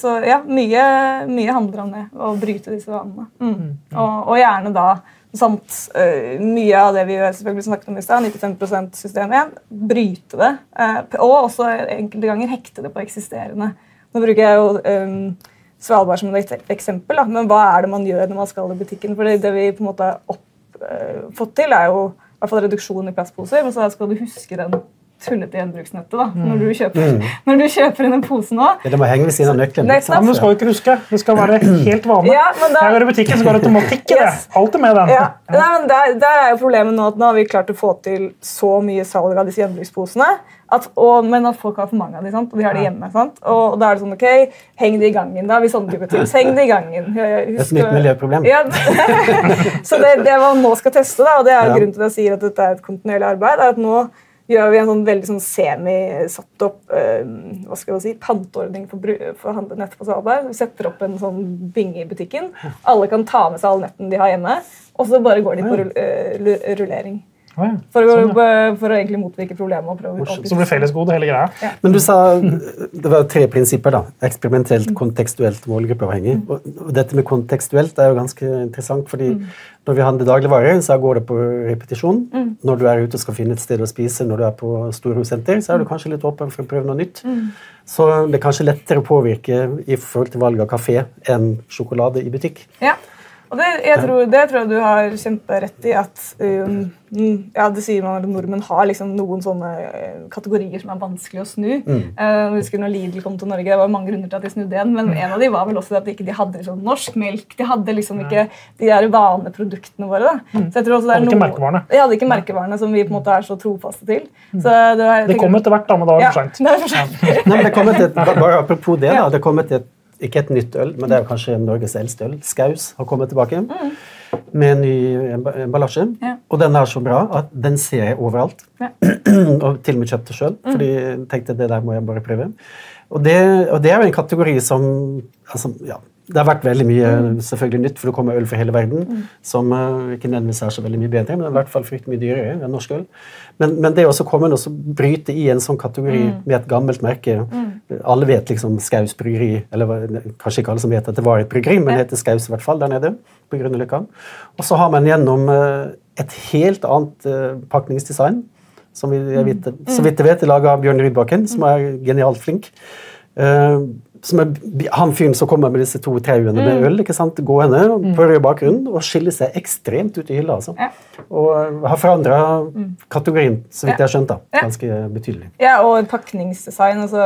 så ja, mye, mye handler om det. Å bryte disse vanene. Mm. Og, og gjerne da samt øh, mye av det vi selvfølgelig snakket om i stad, 95 system 1, bryte det. eh, og også enkelte ganger hekte det på eksisterende. Nå bruker jeg jo um, Svalbard som et eksempel, da. men hva er det man gjør når man skal i butikken? For det, vi på en måte har øh, fått til, er jo i hvert fall reduksjon i plastposer. Men så skal du huske den tullete gjenbruksnettet da, når, du kjøper, når du kjøper inn en pose nå. Ja, Det må henge ved siden av nøkkelen. Nei, Ja, men du skal jo ikke huske. Det skal være helt vanlig. Ja, da- Jeg går i butikken, så går det automatikk i det. Alltid med den. Ja, Nei, men der, der er jo problemet nå at nå har vi klart å få til så mye salg av disse gjenbruksposene. At, og, men at folk har for mange av dem, og de har det hjemme. Sant? Og, da er det sånn, ok, Heng det i gangen. da, hvis sånne type tips. Heng det i gangen. Det er et nytt miljøproblem. Ja, så det, det man nå skal teste, da, og det er Ja. grunnen til at jeg sier at dette er et kontinuerlig arbeid, er at nå gjør vi en sånn veldig sånn semi-satt opp eh, hva skal jeg si, panteordning for, for nett på Svalbard. Vi setter opp en sånn binge i butikken. Alle kan ta med seg all netten de har hjemme, og så bare går de på rull, uh, rullering. Ja. For, å, Sånn, ja. for å egentlig motvirke problemet. og prøve å Så blir fellesgode, hele greia. Men du sa det var tre prinsipper. da. Eksperimentelt, kontekstuelt, målgruppeavhengig. Mm. og dette med kontekstuelt er jo ganske interessant, fordi når vi handler dagligvarer, så går det på repetisjon. Når du er ute og skal finne et sted å spise, når du er på storhussenter, så er du kanskje litt åpen for å prøve noe nytt. Så det er kanskje lettere å påvirke i forhold til valg av kafé enn sjokolade i butikk. Ja. Og det, jeg tror, det tror jeg du har kjemperett i. at um, mm, ja, Det sier man at nordmenn har liksom noen sånne eh, kategorier som er vanskelig å snu. Mm. Uh, jeg husker når Lidl kom til Norge, Det var mange grunner til at de snudde igjen, men en av de var vel også at de ikke de hadde liksom norsk melk. De hadde liksom ikke de der vaneproduktene våre. da. Så jeg tror også det er Hadde ikke noe- merkevarene. De hadde ikke merkevarene som vi på en måte er så trofaste til. Så det, var, Det kom etter hvert, da, men da var det for seint. det er for sent. Nei, men det kom et, bare Apropos det, da, det kom kommet et, ikke et nytt øl, men det er kanskje Norges eldste øl. Skaus har kommet tilbake med en ny emballasje. Ja. Og den er så bra at den ser jeg overalt. Ja. og til og med kjøpte sjøl, mm. fordi jeg tenkte det der må jeg bare prøve. Og det, og det er jo en kategori som altså, ja, Det har vært veldig mye selvfølgelig nytt, for det kommer øl fra hele verden som eh, ikke nødvendigvis er så veldig mye bedre, men i hvert fall fryktelig mye dyrere enn norsk øl. Men, men det å komme og bryte i en sånn kategori med et gammelt merke Alle vet liksom Skaus bryggeri, eller kanskje ikke alle som vet at det var et bryggeri, men det heter Skaus i hvert fall der nede på Grünerløkka. Og så har man gjennom eh, et helt annet eh, pakningsdesign som vi, vet, så vidt jeg vet er laga av Bjørn Rydbakken, som er genialt flink. Som er han fyren som kommer med disse to trauene med øl ikke sant, gående på rød bakgrunn og skiller seg ekstremt ut i hylla. Altså. Ja. Og eh, har forandra kategorien, så vidt jeg har skjønt, da, ganske betydelig. Ja, og pakningsdesign. Altså,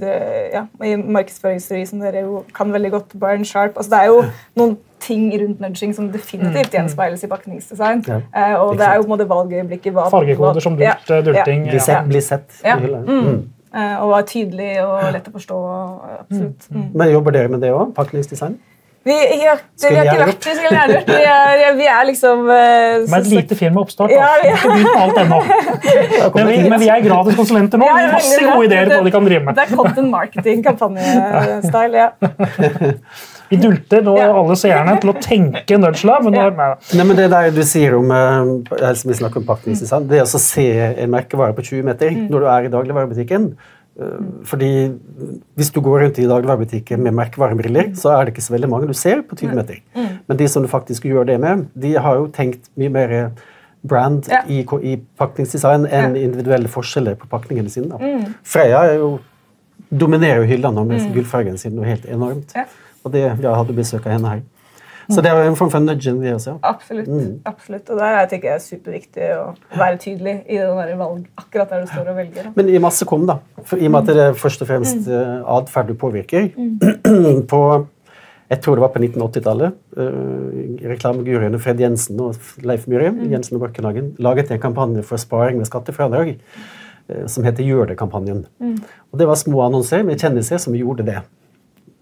det, ja, I markedsføringsteori, som dere jo kan veldig godt, Byron Sharp altså, Det er jo noen ting rundt nudging som definitivt gjenspeiles i pakningsdesign. Ja, Eh, og det er jo på en måte valgøyeblikket. Fargekoder som dult, ja, dulting. Ja. Bli sett, bli sett Ja. i hylla. Mm. Mm. Eh, og var tydelig og lett å forstå. Absolutt. Mm. Men jobber dere med det òg? Pakningsdesign? Vi, ja, det, vi har ikke vært vi skulle gjerne gjort. Vi er, vi er liksom uh, Med et lite firma oppstart. Ja, vi ja. Ikke alt ennå. Men vi, men vi er gratis konsulenter nå. Ja, Vi har er masse gode ideer på hva de kan drive med. Det er content marketing-kampanje-style. ja. Vi dulter nå Ja. alle seerne til å tenke nudgelab, men ja. nei, men Det der du sier om eh, vi snakker om pakningsdesign, det å se en merkevare på 20 meter Mm. når du er i dagligvarebutikken. eh, Fordi Hvis du går rundt i dagligvarebutikken med merkevarebriller, så er det ikke så veldig mange du ser på 20 meter. Men de som du faktisk gjør det med, de har jo tenkt mye mer brand Ja. i, i pakningsdesign enn Ja. individuelle forskjeller på pakningene sine. Freya er jo, dominerer jo hyllene med gullfargen sin noe helt enormt. Ja. Og det, jeg hadde besøk av henne her. Så det er en form for nudging, det også. Absolutt. absolutt. Og der er tenker jeg er superviktig å være tydelig i det valg, akkurat der du står og velger. da. Men i masse kom, da. For, I og med at det er først og fremst mm. atferd du påvirker. på jeg tror det var på 1980-tallet. Uh, Reklameguruene Fred Jensen og Leif Myhre Jensen og Borkenhagen, laget en kampanje for sparing med skattefradrag uh, som heter Gjør det-kampanjen. Og Det var små annonser med kjendiser som gjorde det.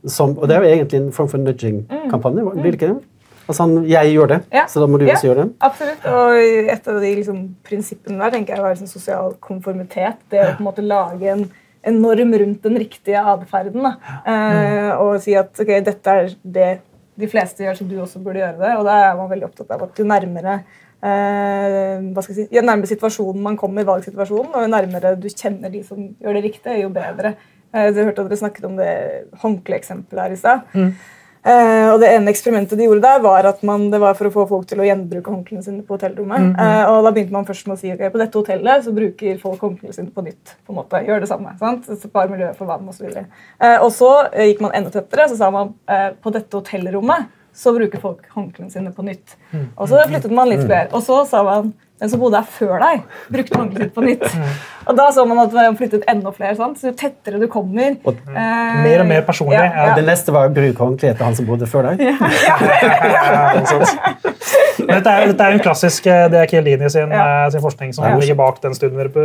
Som, og det er jo egentlig en form for nudging-kampanje. blir det ikke det? Altså, jeg gjør det, Ja. så da må du Ja, også gjøre det. Absolutt. Og et av de liksom, prinsippene der tenker jeg var liksom, sosial konformitet. Det å på en måte lage en, en norm rundt den riktige atferden. Eh, og si at ok, dette er det de fleste gjør, så du også burde gjøre det. Og da er man veldig opptatt av at jo nærmere eh, hva skal jeg si, jo nærmere situasjonen man kommer, valgsituasjonen, og jo nærmere du kjenner de som gjør det riktige, jo bedre. Eh, så jeg hørte at Dere snakket om det håndkleeksempelet her i stad. Eh, og det ene eksperimentet de gjorde der, var at man, det var for å få folk til å gjenbruke håndklærne sine på hotellrommet. Eh, og da begynte man først med å si ok, på dette hotellet så bruker folk håndklærne sine på nytt. på en måte, Gjør det samme. sant? Spar miljøet for vann osv. uh, og så gikk man enda tettere. Så sa man uh, på dette hotellrommet så bruker folk håndklærne sine på nytt. Og så flyttet man litt flere. Og så sa man den som bodde her før deg, brukte håndkleet sitt på nytt. Og da så man at man flyttet enda flere. sant? Så jo tettere du kommer Og- eh, Mer og mer personlig. Ja, Ja. Det neste var å bruke håndkleet til han som bodde før deg. Dette er, dette er en klassisk eh, Det er Chiellini sin, Ja. eh, sin forskning som Ja. ligger bak den studien dere, på-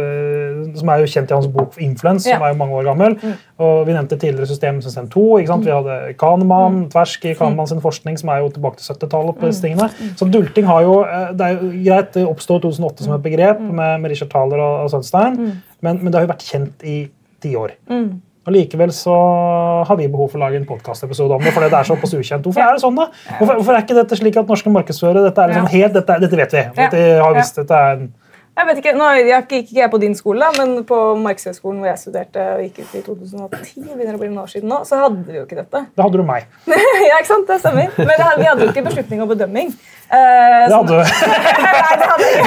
som er jo kjent i hans bok 'Influence', som Ja. er jo mange år gammel. Og Vi nevnte tidligere systemet system 2. Ikke sant? Vi hadde Kahneman, Tversk i Kahneman sin forskning, som er jo tilbake til 70-tallet. på disse tingene. Så dulting har jo eh, Det er jo greit, det oppstår 2008 som et begrep med, med Richard Thaler og, og Sunstein, men, men det har jo vært kjent i tiår. Og Likevel så har vi behov for å lage en podkastepisode om det. fordi det er såpass ukjent. Hvorfor er det sånn da? Hvorfor, hvorfor er ikke dette slik at norske markedsførere dette er liksom helt, dette, dette vet vi. Dette har visst, dette er en, Jeg vet ikke, nå gikk ikke jeg på din skole, men på Markedshøgskolen hvor jeg studerte og gikk ut i 2010, begynner å bli noen år siden nå, så hadde vi jo ikke dette. Da hadde du meg. ja, ikke sant? Det stemmer. Men det, vi hadde jo ikke beslutning og bedømming. Eh, Det hadde du. Nei, det hadde jeg.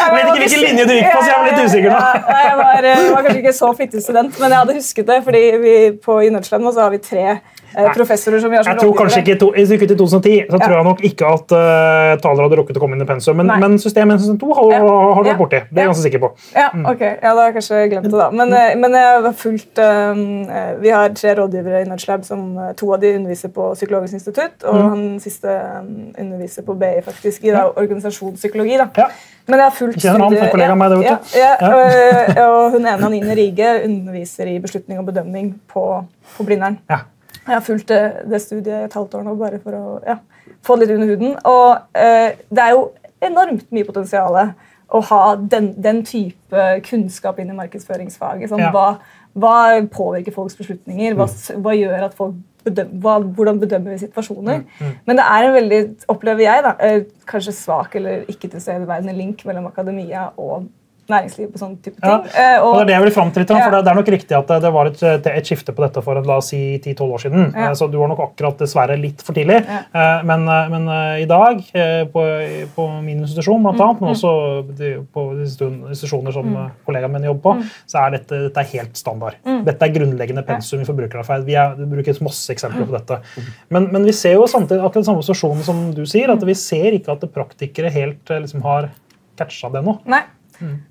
Jeg vet ikke hvilken linje du gikk på, så jeg er litt usikker nå. Ja, jeg var, eh, var kanskje ikke så flittig student, men jeg hadde husket det. fordi vi, på, I Nødslem så har vi tre professorer som vi har som Jeg tror kanskje rådgivere. ikke, to, Hvis du gikk i 2010, så tror jeg nok ikke at uh, Thaler hadde rukket å komme inn i pensum. Men, men system 1 2 har, Ja. har du Ja. vært borti. Det er jeg ganske sikker på. Ja, ok. Ja, da har jeg kanskje glemt det, da. Men, mm. men jeg har fulgt um, Vi har tre rådgivere i Nudgelab. som eh, To av de underviser på Psykologisk institutt, og han siste eh, underviser på BI, faktisk, i da, organisasjonspsykologi. da. Ja. Men jeg har fulgt kjenner han, en kollega av meg, det, vet ja, du. ja, Ja. Og, og hun ene, Anine Rige, underviser i beslutning og bedømning på, på Blindern. Ja. Jeg har fulgt det, det studiet et halvt år nå, bare for å ja, få det litt under huden. Og eh, det er jo enormt mye potensial å ha den, den type kunnskap inn i markedsføringsfaget. Sånn, Ja. hva, hva påvirker folks beslutninger? Hva, hva gjør at folk bedøm, hva, Hvordan bedømmer vi situasjoner? Men det er en veldig, opplever jeg, da, eh, kanskje svak eller ikke tilstedeværende link mellom akademia og næringsliv på sånne type ting. Ja, og det er det jeg vil frem til litt, for det, det er nok riktig at det, det var et, et skifte på dette for la oss si 10-12 år siden. Eh, Så du var nok akkurat dessverre litt for tidlig. Eh, Men, eh, men eh, i dag, eh, på, på min institusjon blant Mm, annet, men også de, på institusjoner som mm. kollegaene mine jobber på, Mm. så er dette, dette er helt standard. Dette er grunnleggende pensum i forbrukerarbeid. Vi, er, vi bruker masse eksempler på dette. Men, men vi ser jo samtidig akkurat samme situasjonen som du sier, at vi ser ikke at praktikere helt eh, liksom, har catcha det nå. Nei.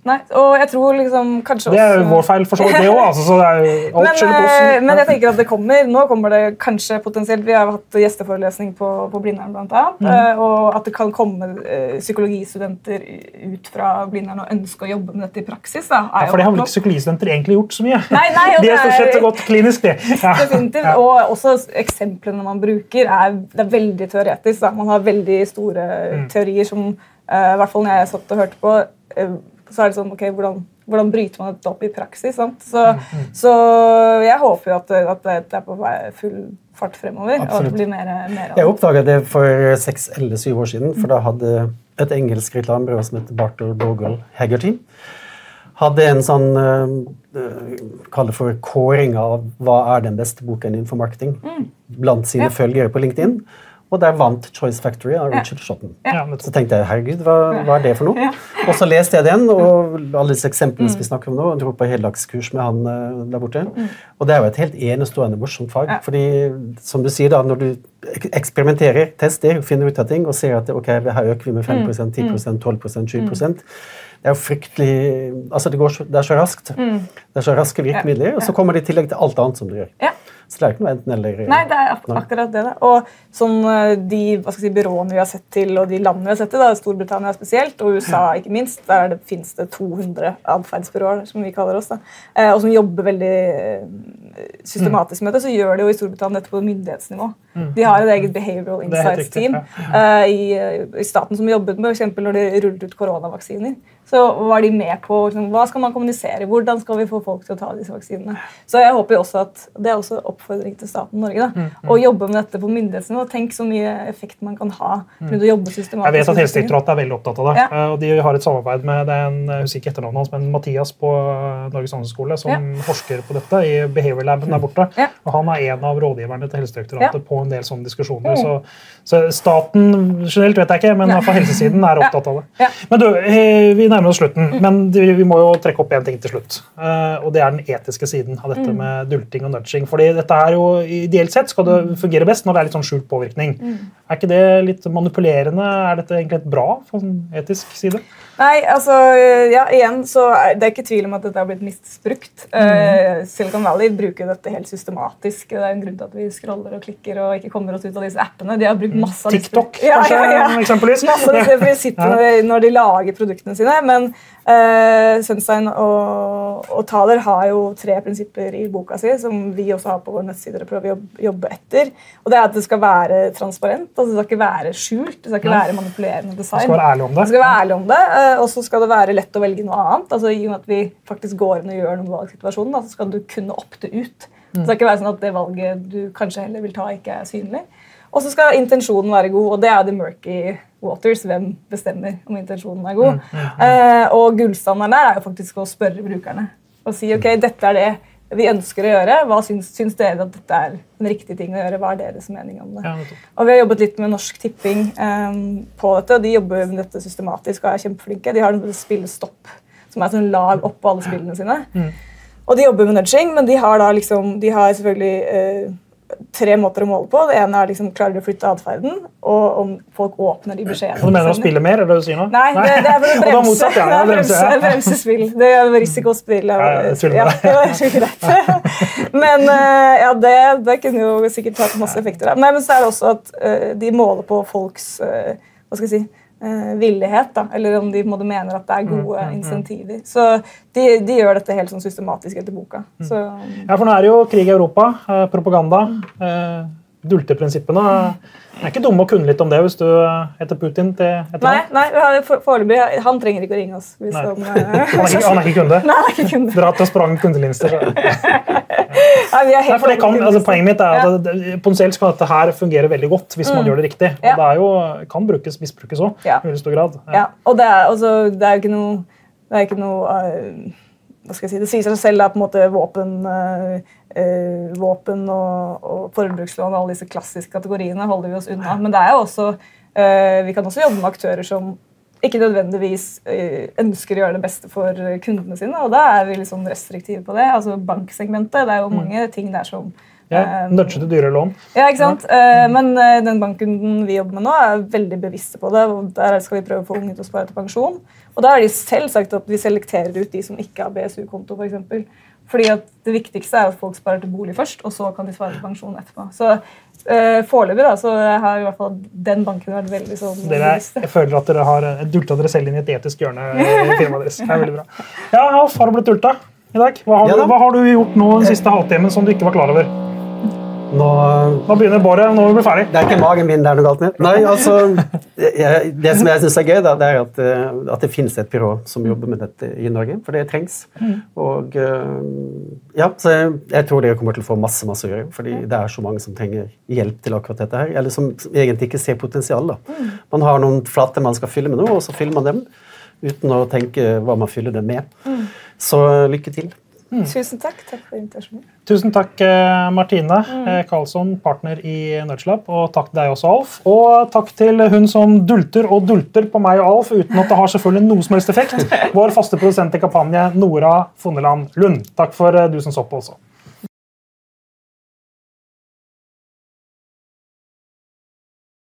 Nei. Og jeg tror liksom kanskje Det er jo vår feil, for så vidt, det òg. Altså, så det er jo alt men, skylder på eh, oss. men jeg tenker at det kommer. Nå kommer det kanskje potensielt Vi har hatt gjesteforelesning på, på Blindern, annet. Mm. eh, Og at det kan komme eh, psykologistudenter ut fra Blindern og ønske å jobbe med dette i praksis. Da, Ja, for det har vel ikke psykologistudenter egentlig gjort så mye. Nei, nei, de det er stort sett gått klinisk, de. Ja. Definitivt. Og også eksemplene man bruker, er, det er veldig teoretisk. Da. Man har veldig store Mm. teorier som eh, I hvert fall når jeg satt og hørte på, eh, så er det sånn ok, hvordan, hvordan bryter man dette opp i praksis? Sant? Så, Mm, så jeg håper jo at, at det er på full fart fremover. Og at det blir mer, mer Jeg oppdaga det for seks eller syv år siden, for da hadde et engelsk reklamebyrå som heter Barter Bogle Haggerty hadde en sånn uh, Kall det for kåring av hva er den beste boken din for marketing blant sine Ja. følgere på LinkedIn. Og der vant Choice Factory av Richard Shotton. Ja, Så tenkte jeg herregud, hva, hva er det for noe? Ja. Og så leste jeg den, og alle disse eksemplene som vi snakker om nå, dro på heldagskurs med han eh, der borte. Og det er jo et helt enestående morsomt fag. Ja. fordi som du sier da, når du eksperimenterer, tester, finner ut av ting og ser at ok, her øker vi med 5% 10% 12% 20% det er jo fryktelig altså det, går så, det er så raskt. Det er så raske virkemidler, og så kommer det i tillegg til alt annet som du gjør. Ja. Så det er ikke noe enten-eller. Nei, det er ak akkurat det. da. Og sånn, eh, de si, byråene vi har sett til, og de landene vi har sett til, da, Storbritannia spesielt, og USA ikke minst, der det finnes det 200 atferdsbyråer, som vi kaller oss, da, eh, og som jobber veldig eh, systematisk med det, så gjør de jo i Storbritannia dette på myndighetsnivå. De har et eget Behavioral Det er helt Insights riktig, Team ja. i, i staten som jobbet med eksempel når de rullet ut koronavaksiner. Så var de med på liksom, hva skal man kommunisere, hvordan skal vi få folk til å ta disse vaksinene. Så jeg håper også at, Det er også oppfordring til staten Norge. da, Mm, Å jobbe med dette på myndighetsnivå. Tenk så mye effekt man kan ha. rundt å jobbe systematisk. Mm. Jeg vet at Helsedirektoratet er veldig opptatt av det. Ja. eh, og De har et samarbeid med det er en, jeg husker ikke etternavnet hans, men Mathias på eh, Norges handelshøyskole, som forsker på dette i Behavior Laben der borte. Ja. Og Han er en av rådgiverne til Helsedirektoratet Ja. på en del sånne diskusjoner. Så, så staten generelt vet jeg ikke, men på helsesiden er opptatt av det. Ja. Men du, eh, Vi nærmer oss slutten, men vi må jo trekke opp én ting til slutt. eh, Og det er den etiske siden av dette med dulting og nudging. Fordi dette er jo, Ideelt sett skal det fungere best når det er litt sånn skjult påvirkning. Er ikke det litt manipulerende? Er dette egentlig et bra fra en etisk side? Nei, altså, ja, igjen så det er ikke tvil om at dette har blitt misbrukt. Eh, Silicon Valley bruker dette helt systematisk. Det er en grunn til at vi scroller og klikker og ikke kommer oss ut av disse appene. De har brukt masse av TikTok, ja, kanskje, ja, ja. eksempelvis? Masse av disse prinsippene når de lager produktene sine. Men uh, Sunstein og, og Thaler har jo tre prinsipper i boka si som vi også har på våre nettsider og prøver å jobbe, etter. Og det er at det skal være transparent. altså Det skal ikke være skjult. Det skal ikke være manipulerende design. design. skal være ærlig om det. det, skal være ærlig om det, eh, og så skal det være lett å velge noe annet. Altså I og med at vi faktisk går inn og gjør noe med valgsituasjonen, da, så skal du kunne opte ut. Det skal ikke være sånn at det valget du kanskje heller vil ta, ikke er synlig. Og så skal intensjonen være god, og det er the murky waters. Hvem bestemmer om intensjonen er god? Eh, og gullstandarden der er jo faktisk å spørre brukerne og si ok, dette er det vi ønsker å gjøre. Hva syns, syns dere at dette er en riktig ting å gjøre? Hva er deres mening om det? Ja. Og Vi har jobbet litt med Norsk Tipping um, på dette. og De jobber med dette systematisk og er kjempeflinke. De har en spillestopp, som er sånn lag oppå alle spillene sine. Og de jobber med nudging, men de har da liksom, de har selvfølgelig eh, tre måter å måle på. Det ene er liksom, klarer de å flytte atferden, og om folk åpner de beskjedene. Du mener å spille mer? er det du sier nå? Nei, det, det er for å bremse. motsatt, ja. Det er bremse, ja. bremse spill. Det er risikospill. Ja, Ja, det var helt greit. Men eh, ja, det, det kunne jo sikkert hatt masse effekter. Nei, men så er det også at eh, de måler på folks eh, hva skal jeg si, villighet, da, eller om de på en måte mener at det er Mm, gode insentiver. Så de, de gjør dette helt sånn systematisk etter boka. Mm. Så, Ja, for nå er det jo krig i Europa, eh, propaganda. Eh, dulteprinsippene. Det er ikke dumme å kunne litt om det hvis du eh, heter Putin til et eller annet. nei, vi foreløpig Han trenger ikke å ringe oss. Hvis Nei. han, Han eh, er ikke, han er ikke kunde. Nei, han er ikke kunde. Dra til sprang kundelinster. Nei, vi er helt Nei, kan, altså, poenget mitt er at det- Potensielt kan dette her fungere veldig godt hvis man gjør det riktig. Og Mm. Ja. det er jo, kan brukes, misbrukes òg. Ja. I veldig stor grad. Ja, og det er, altså, det er jo ikke noe Det er ikke noe eh, hva skal jeg si, Det sier seg selv at på en måte våpen, eh, eh, våpen og, og forbrukslån og alle disse klassiske kategoriene holder vi oss unna. Men det er jo også, eh, vi kan også jobbe med aktører som ikke nødvendigvis eh, ønsker å gjøre det beste for kundene sine. Og da er vi litt sånn restriktive på det. Altså Banksegmentet. Det er jo mange ting der som Ja, eh, Nudgete dyre lån. ja, ikke sant? Ja. Men eh, den bankkunden vi jobber med nå, er veldig bevisste på det. og Der skal vi prøve å få unge til å spare til pensjon. Og der har de selv sagt at vi selekterer ut de som ikke har BSU-konto. For eksempel. Fordi at Det viktigste er at folk sparer til bolig først, og så kan de spare til pensjon etterpå. Så eh, Foreløpig da, så har i hvert fall den banken vært veldig sånn Dere, jeg føler at dere har eh, dulta dere selv inn i et etisk hjørne. i firmaet deres. Det er veldig bra. Ja, Alf, har du blitt dulta i dag? Hva har, Ja du, hva har du gjort nå den siste halvtimen som du ikke var klar over? Nå, Nå begynner båret. Nå må vi bli ferdig. det er ikke magen min det er noe galt med. Nei, altså, jeg, Det som jeg syns er gøy, da, det er at, eh, at det finnes et byrå som jobber med dette i Norge. For det trengs. Og eh, ja, så jeg, jeg tror dere kommer til å få masse masse å gjøre. Fordi det er så mange som trenger hjelp til akkurat dette her. Eller som egentlig ikke ser potensial. da. Man har noen flater man skal fylle med noe, og så fyller man dem uten å tenke hva man fyller dem med. Så lykke til. Mm. Tusen takk. Takk for invitasjonen. Tusen takk, eh, Martine mm. Karlsson, partner i Nudgelab. Og takk til deg også, Alf. Og takk til hun som dulter og dulter på meg og Alf uten at det har selvfølgelig noe som helst effekt. Vår faste produsent i kampanje, Nora Fonneland Lund. Takk for du som så på også.